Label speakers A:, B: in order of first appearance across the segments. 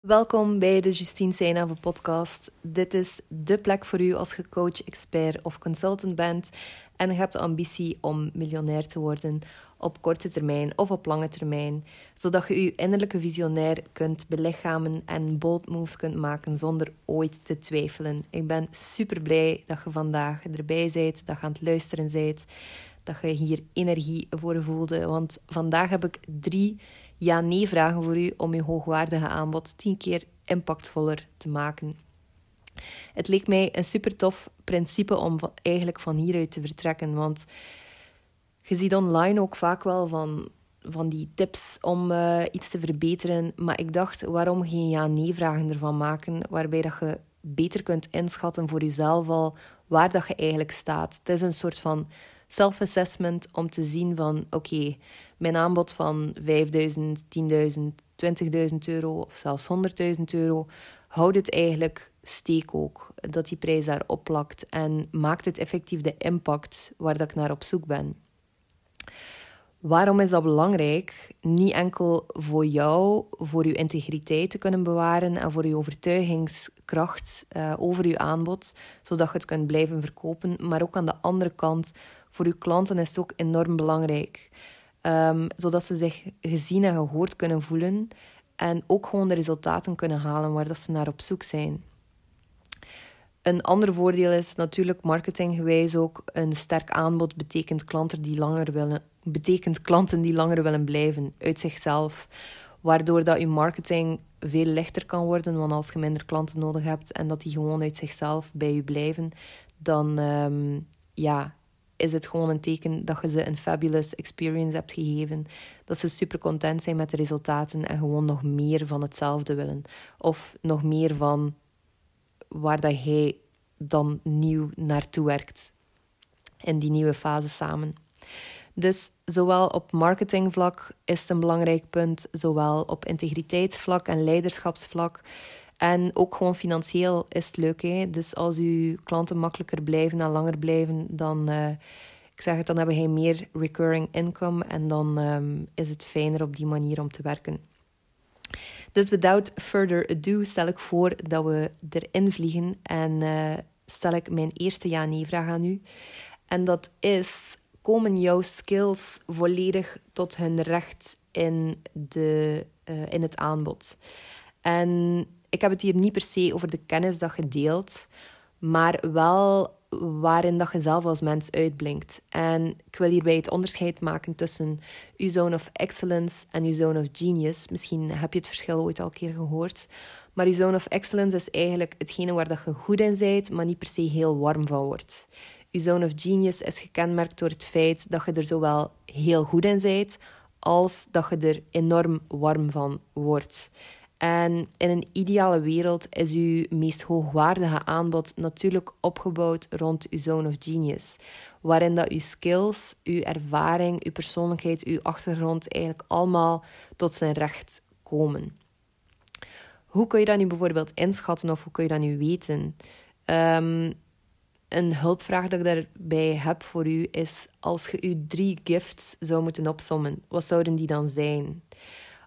A: Welkom bij de Justine Seinave podcast. Dit is de plek voor u als je coach, expert of consultant bent en je hebt de ambitie om miljonair te worden op korte termijn of op lange termijn, zodat je je innerlijke visionair kunt belichamen en bold moves kunt maken zonder ooit te twijfelen. Ik ben super blij dat je vandaag erbij bent, dat je aan het luisteren bent, dat je hier energie voor voelde, want vandaag heb ik drie ja-nee vragen voor u om uw hoogwaardige aanbod tien keer impactvoller te maken. Het leek mij een super tof principe om eigenlijk van hieruit te vertrekken, want je ziet online ook vaak wel van, van die tips om uh, iets te verbeteren, maar ik dacht, waarom geen ja-nee-vragen ervan maken, waarbij dat je beter kunt inschatten voor jezelf al waar dat je eigenlijk staat. Het is een soort van self-assessment om te zien van oké, mijn aanbod van 5000, 10.000, 20.000 euro of zelfs 100.000 euro, houdt het eigenlijk steek ook. Dat die prijs daar opplakt en maakt het effectief de impact waar dat ik naar op zoek ben. Waarom is dat belangrijk? Niet enkel voor jou, voor je integriteit te kunnen bewaren en voor je overtuigingskracht uh, over je aanbod, zodat je het kunt blijven verkopen, maar ook aan de andere kant, voor je klanten is het ook enorm belangrijk. Um, zodat ze zich gezien en gehoord kunnen voelen en ook gewoon de resultaten kunnen halen waar dat ze naar op zoek zijn. Een ander voordeel is natuurlijk marketinggewijs ook een sterk aanbod betekent klanten die langer willen, betekent klanten die langer willen blijven uit zichzelf. Waardoor dat je marketing veel lichter kan worden, want als je minder klanten nodig hebt en dat die gewoon uit zichzelf bij je blijven, dan um, ja, is het gewoon een teken dat je ze een fabulous experience hebt gegeven. Dat ze super content zijn met de resultaten en gewoon nog meer van hetzelfde willen. Of nog meer van waar dat hij dan nieuw naartoe werkt. In die nieuwe fase samen. Dus zowel op marketingvlak is het een belangrijk punt, zowel op integriteitsvlak en leiderschapsvlak. En ook gewoon financieel is het leuk. Hè? Dus als uw klanten makkelijker blijven en langer blijven, dan, uh, ik zeg het, dan hebben wij meer recurring income. En dan um, is het fijner op die manier om te werken. Dus without further ado stel ik voor dat we erin vliegen. En uh, stel ik mijn eerste ja-nee-vraag aan u. En dat is, komen jouw skills volledig tot hun recht in, de, uh, in het aanbod? En ik heb het hier niet per se over de kennis dat je deelt, maar wel waarin dat je zelf als mens uitblinkt. En ik wil hierbij het onderscheid maken tussen je zone of excellence en je zone of genius. Misschien heb je het verschil ooit al een keer gehoord. Maar je zone of excellence is eigenlijk hetgene waar dat je goed in bent, maar niet per se heel warm van wordt. Je zone of genius is gekenmerkt door het feit dat je er zowel heel goed in bent, als dat je er enorm warm van wordt. En in een ideale wereld is uw meest hoogwaardige aanbod natuurlijk opgebouwd rond uw zone of genius. Waarin dat uw skills, uw ervaring, uw persoonlijkheid, uw achtergrond eigenlijk allemaal tot zijn recht komen. Hoe kun je dat nu bijvoorbeeld inschatten of hoe kun je dat nu weten? Um, een hulpvraag dat ik daarbij heb voor u is: als je uw drie gifts zou moeten opsommen, wat zouden die dan zijn?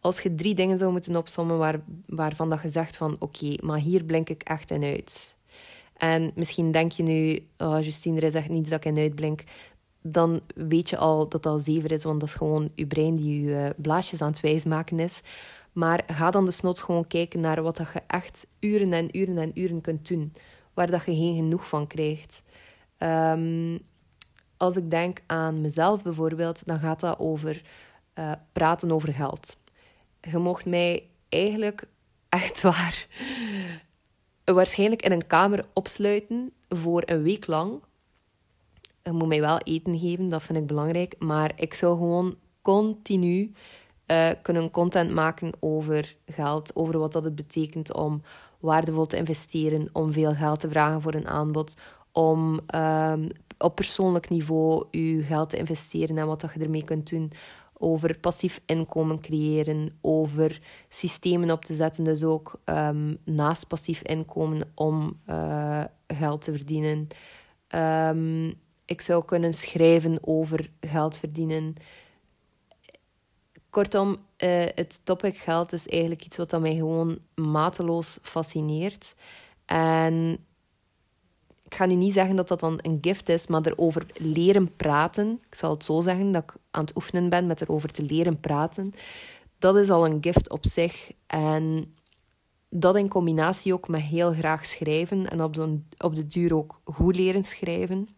A: Als je drie dingen zou moeten opsommen waar, waarvan dat je zegt van oké, maar hier blink ik echt in uit. En misschien denk je nu, oh, Justine, er is echt niets dat ik in uitblink. Dan weet je al dat dat zeven is, want dat is gewoon je brein die je uh, blaasjes aan het wijsmaken is. Maar ga dan desnoods gewoon kijken naar wat dat je echt uren en uren en uren kunt doen. Waar dat je geen genoeg van krijgt. Um, als ik denk aan mezelf bijvoorbeeld, dan gaat dat over uh, praten over geld je mocht mij eigenlijk echt waar waarschijnlijk in een kamer opsluiten voor een week lang. Je moet mij wel eten geven, dat vind ik belangrijk. Maar ik zou gewoon continu uh, kunnen content maken over geld, over wat dat het betekent om waardevol te investeren, om veel geld te vragen voor een aanbod, om um, op persoonlijk niveau je geld te investeren en wat dat je ermee kunt doen over passief inkomen creëren, over systemen op te zetten, dus ook um, naast passief inkomen om uh, geld te verdienen. Um, ik zou kunnen schrijven over geld verdienen. Kortom, uh, het topic geld is eigenlijk iets wat mij gewoon mateloos fascineert. En ik ga nu niet zeggen dat dat dan een gift is, maar erover leren praten. Ik zal het zo zeggen, dat ik aan het oefenen ben met erover te leren praten. Dat is al een gift op zich. En dat in combinatie ook met heel graag schrijven en op de, op de duur ook goed leren schrijven.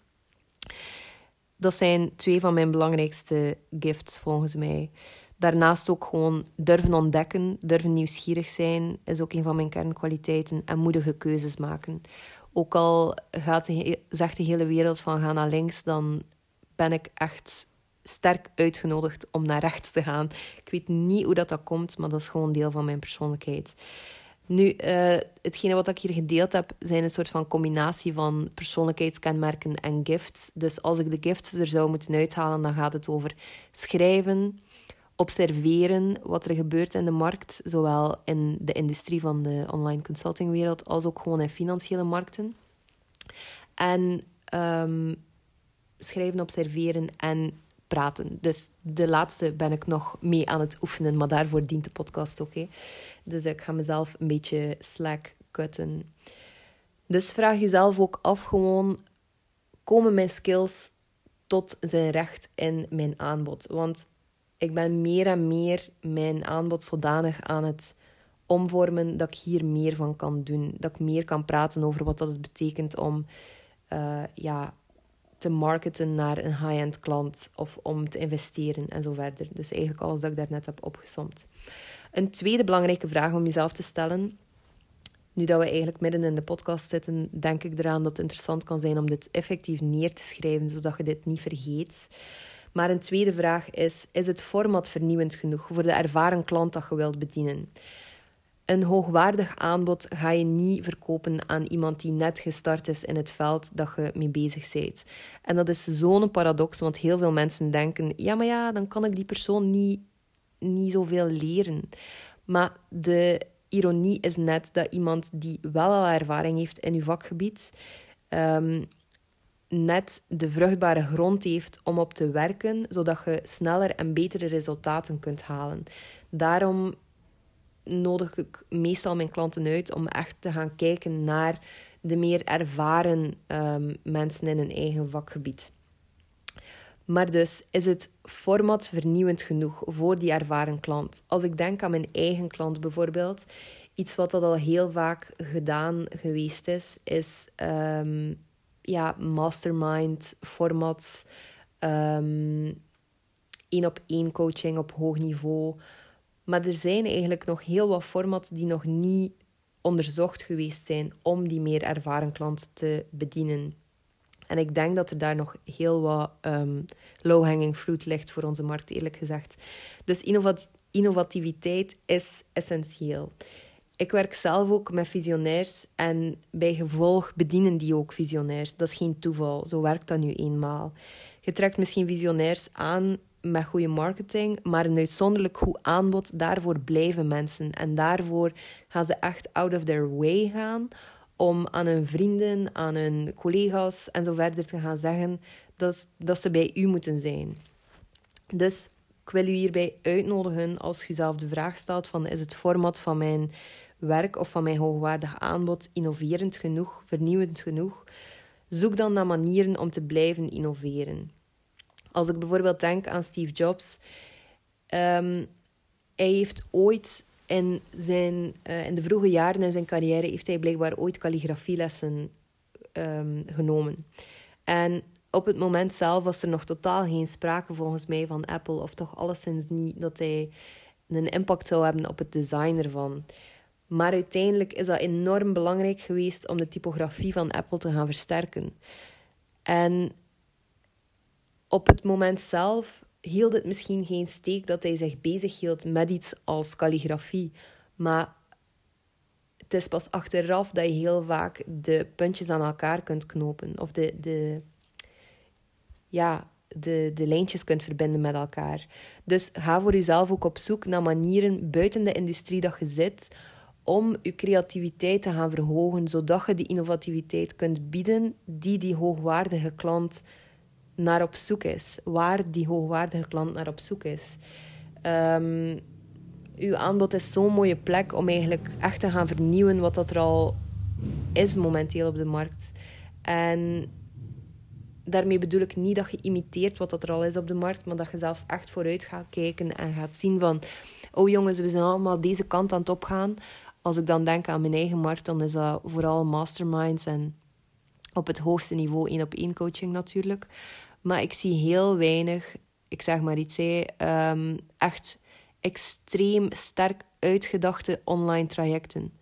A: Dat zijn twee van mijn belangrijkste gifts volgens mij. Daarnaast ook gewoon durven ontdekken, durven nieuwsgierig zijn, is ook een van mijn kernkwaliteiten. En moedige keuzes maken. Ook al gaat de, zegt de hele wereld van ga naar links, dan ben ik echt sterk uitgenodigd om naar rechts te gaan. Ik weet niet hoe dat, dat komt, maar dat is gewoon deel van mijn persoonlijkheid. Nu, uh, hetgene wat ik hier gedeeld heb, zijn een soort van combinatie van persoonlijkheidskenmerken en gifts. Dus als ik de gifts er zou moeten uithalen, dan gaat het over schrijven, observeren wat er gebeurt in de markt, zowel in de industrie van de online consultingwereld als ook gewoon in financiële markten. En um, schrijven, observeren en praten. Dus de laatste ben ik nog mee aan het oefenen, maar daarvoor dient de podcast ook. Hè. Dus ik ga mezelf een beetje slack cutten. Dus vraag jezelf ook af gewoon, komen mijn skills tot zijn recht in mijn aanbod? Want ik ben meer en meer mijn aanbod zodanig aan het omvormen dat ik hier meer van kan doen. Dat ik meer kan praten over wat dat het betekent om uh, ja, te marketen naar een high-end klant of om te investeren en zo verder. Dus eigenlijk alles dat ik daarnet heb opgesomd. Een tweede belangrijke vraag om jezelf te stellen. Nu dat we eigenlijk midden in de podcast zitten, denk ik eraan dat het interessant kan zijn om dit effectief neer te schrijven, zodat je dit niet vergeet. Maar een tweede vraag is: is het format vernieuwend genoeg voor de ervaren klant dat je wilt bedienen? Een hoogwaardig aanbod ga je niet verkopen aan iemand die net gestart is in het veld dat je mee bezig bent. En dat is zo'n paradox, want heel veel mensen denken: ja, maar ja, dan kan ik die persoon niet, niet zoveel leren. Maar de ironie is net dat iemand die wel al ervaring heeft in uw vakgebied, um, net de vruchtbare grond heeft om op te werken, zodat je sneller en betere resultaten kunt halen. Daarom nodig ik meestal mijn klanten uit om echt te gaan kijken naar de meer ervaren um, mensen in hun eigen vakgebied. Maar dus is het format vernieuwend genoeg voor die ervaren klant? Als ik denk aan mijn eigen klant bijvoorbeeld, iets wat dat al heel vaak gedaan geweest is, is um, ja, mastermind formats, um, één op één coaching op hoog niveau. Maar er zijn eigenlijk nog heel wat formats die nog niet onderzocht geweest zijn om die meer ervaren klant te bedienen. En ik denk dat er daar nog heel wat um, low-hanging fruit ligt voor onze markt, eerlijk gezegd. Dus innovativiteit is essentieel. Ik werk zelf ook met visionairs en bij gevolg bedienen die ook visionairs. Dat is geen toeval, zo werkt dat nu eenmaal. Je trekt misschien visionairs aan met goede marketing, maar een uitzonderlijk goed aanbod, daarvoor blijven mensen. En daarvoor gaan ze echt out of their way gaan om aan hun vrienden, aan hun collega's en zo verder te gaan zeggen dat, dat ze bij u moeten zijn. Dus ik wil u hierbij uitnodigen als u zelf de vraag stelt van is het format van mijn werk of van mijn hoogwaardig aanbod innoverend genoeg, vernieuwend genoeg? Zoek dan naar manieren om te blijven innoveren. Als ik bijvoorbeeld denk aan Steve Jobs, um, hij heeft ooit in, zijn, uh, in de vroege jaren in zijn carrière heeft hij blijkbaar ooit calligrafielessen um, genomen. En op het moment zelf was er nog totaal geen sprake volgens mij van Apple, of toch alleszins niet dat hij een impact zou hebben op het design ervan. Maar uiteindelijk is dat enorm belangrijk geweest om de typografie van Apple te gaan versterken. En op het moment zelf hield het misschien geen steek dat hij zich bezig hield met iets als calligrafie. Maar het is pas achteraf dat je heel vaak de puntjes aan elkaar kunt knopen. Of de, de, ja, de, de lijntjes kunt verbinden met elkaar. Dus ga voor jezelf ook op zoek naar manieren buiten de industrie dat je zit om je creativiteit te gaan verhogen, zodat je die innovativiteit kunt bieden die die hoogwaardige klant naar op zoek is. Waar die hoogwaardige klant naar op zoek is. Um, uw aanbod is zo'n mooie plek om eigenlijk echt te gaan vernieuwen wat dat er al is momenteel op de markt. En daarmee bedoel ik niet dat je imiteert wat dat er al is op de markt, maar dat je zelfs echt vooruit gaat kijken en gaat zien van, oh jongens, we zijn allemaal deze kant aan het opgaan. Als ik dan denk aan mijn eigen markt, dan is dat vooral masterminds en op het hoogste niveau één op één coaching natuurlijk. Maar ik zie heel weinig, ik zeg maar iets, um, echt extreem sterk uitgedachte online trajecten.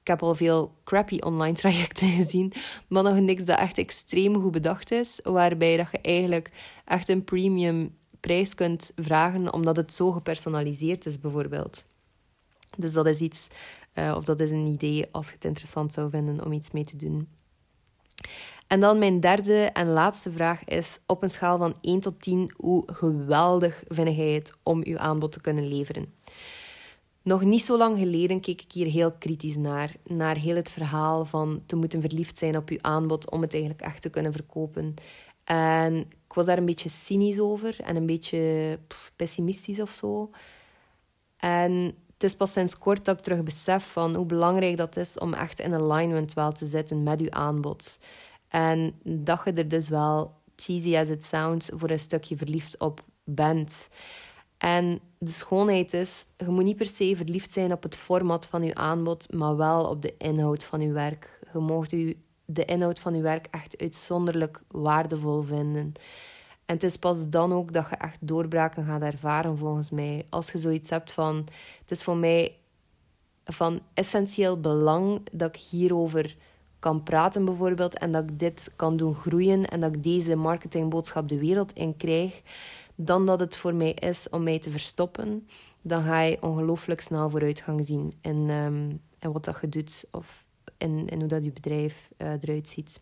A: Ik heb al veel crappy online trajecten gezien, maar nog niks dat echt extreem goed bedacht is, waarbij dat je eigenlijk echt een premium prijs kunt vragen omdat het zo gepersonaliseerd is, bijvoorbeeld. Dus dat is iets, uh, of dat is een idee als je het interessant zou vinden om iets mee te doen. En dan mijn derde en laatste vraag is: op een schaal van 1 tot 10, hoe geweldig vind jij het om uw aanbod te kunnen leveren? Nog niet zo lang geleden keek ik hier heel kritisch naar. Naar heel het verhaal van te moeten verliefd zijn op uw aanbod om het eigenlijk echt te kunnen verkopen. En ik was daar een beetje cynisch over en een beetje pessimistisch of zo. En het is pas sinds kort dat ik terug besef van hoe belangrijk dat is om echt in alignment wel te zitten met uw aanbod. En dat je er dus wel, cheesy as it sounds, voor een stukje verliefd op bent. En de schoonheid is, je moet niet per se verliefd zijn op het format van je aanbod, maar wel op de inhoud van je werk. Je mag de inhoud van je werk echt uitzonderlijk waardevol vinden. En het is pas dan ook dat je echt doorbraken gaat ervaren, volgens mij. Als je zoiets hebt van: het is voor mij van essentieel belang dat ik hierover kan praten bijvoorbeeld en dat ik dit kan doen groeien en dat ik deze marketingboodschap de wereld in krijg, dan dat het voor mij is om mij te verstoppen, dan ga je ongelooflijk snel vooruitgang zien in, um, wat dat je doet of in, in hoe dat je bedrijf uh, eruit ziet.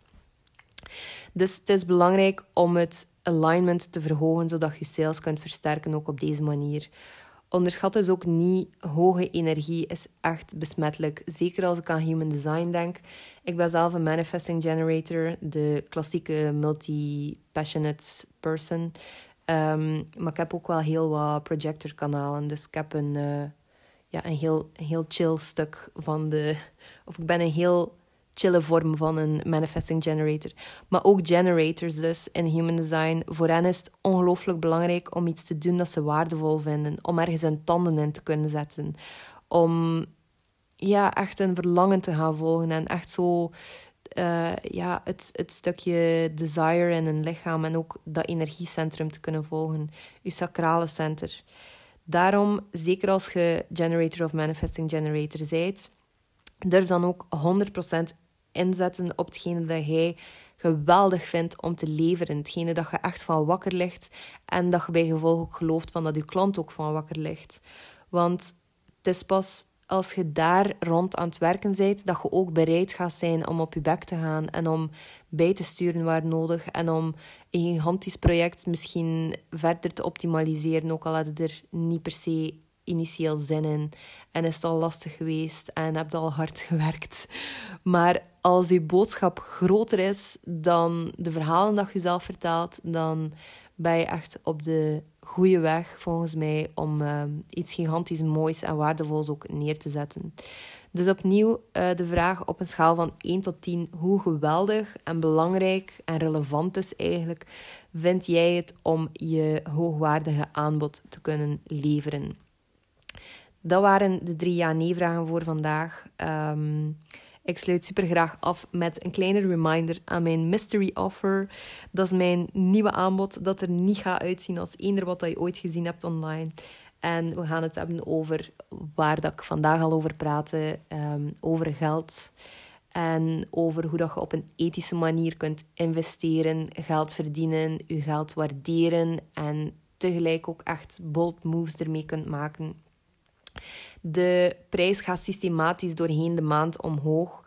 A: Dus het is belangrijk om het alignment te verhogen, zodat je sales kunt versterken ook op deze manier. Onderschat dus ook niet, hoge energie is echt besmettelijk. Zeker als ik aan human design denk. Ik ben zelf een manifesting generator, de klassieke multi-passionate person. Ehm, maar ik heb ook wel heel wat projector kanalen. Dus ik heb een, uh, ja, een, heel, een heel chill stuk van de... Of ik ben een heel chille vorm van een manifesting generator. Maar ook generators dus in human design. Voor hen is het ongelooflijk belangrijk om iets te doen dat ze waardevol vinden. Om ergens hun tanden in te kunnen zetten. Om ja, echt een verlangen te gaan volgen. En echt zo uh, ja, het, het stukje desire in hun lichaam. En ook dat energiecentrum te kunnen volgen. Je sacrale center. Daarom, zeker als je generator of manifesting generator bent, durf dan ook 100% inzetten op hetgene dat jij geweldig vindt om te leveren. Hetgene dat je echt van wakker ligt. En dat je bij gevolg ook gelooft van dat je klant ook van wakker ligt. Want het is pas als je daar rond aan het werken bent, dat je ook bereid gaat zijn om op je bek te gaan en om bij te sturen waar nodig en om een gigantisch project misschien verder te optimaliseren, ook al had je er niet per se initieel zin in en is het al lastig geweest en heb je al hard gewerkt. Maar als je boodschap groter is dan de verhalen dat je zelf vertelt, dan ben je echt op de goede weg, volgens mij, om uh, iets gigantisch moois en waardevols ook neer te zetten. Dus opnieuw uh, de vraag op een schaal van 1 tot 10, hoe geweldig en belangrijk en relevant dus eigenlijk vind jij het om je hoogwaardige aanbod te kunnen leveren? Dat waren de drie ja-nee-vragen voor vandaag. Um, ik sluit super graag af met een kleine reminder aan mijn mystery offer. Dat is mijn nieuwe aanbod dat er niet gaat uitzien als eender wat je ooit gezien hebt online. En we gaan het hebben over waar dat ik vandaag al over praatte, um, over geld. En over hoe dat je op een ethische manier kunt investeren, geld verdienen, je geld waarderen en tegelijk ook echt bold moves ermee kunt maken. De prijs gaat systematisch doorheen de maand omhoog.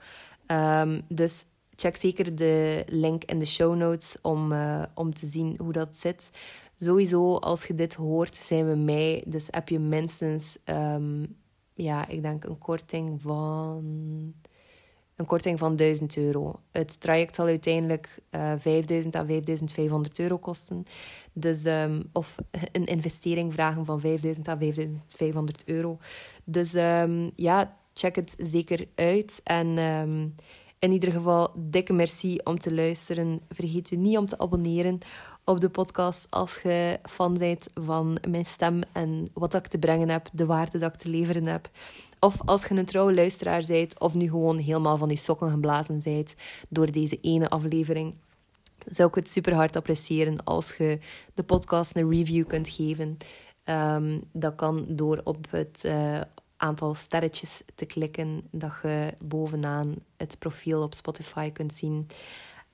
A: Um, dus check zeker de link in de show notes om, uh, om te zien hoe dat zit. Sowieso, als je dit hoort, zijn we mei. Dus heb je minstens, um, ja, ik denk een korting van een korting van 1000 euro. Het traject zal uiteindelijk uh, 5000 à 5500 euro kosten. Dus, um, of een investering vragen van 5000 à 5500 euro. Dus um, ja, check het zeker uit. En um, in ieder geval, dikke merci om te luisteren. Vergeet je niet om te abonneren op de podcast als je fan bent van mijn stem en wat ik te brengen heb, de waarde dat ik te leveren heb. Of als je een trouwe luisteraar bent of nu gewoon helemaal van die sokken geblazen bent door deze ene aflevering. Zou ik het super hard appreciëren als je de podcast een review kunt geven. Um, dat kan door op het uh, aantal sterretjes te klikken dat je bovenaan het profiel op Spotify kunt zien.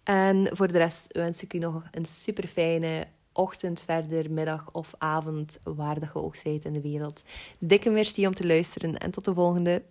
A: En voor de rest wens ik u nog een super fijne ochtend verder, middag of avond, waar dat je ook zijt in de wereld. Dikke merci om te luisteren en tot de volgende.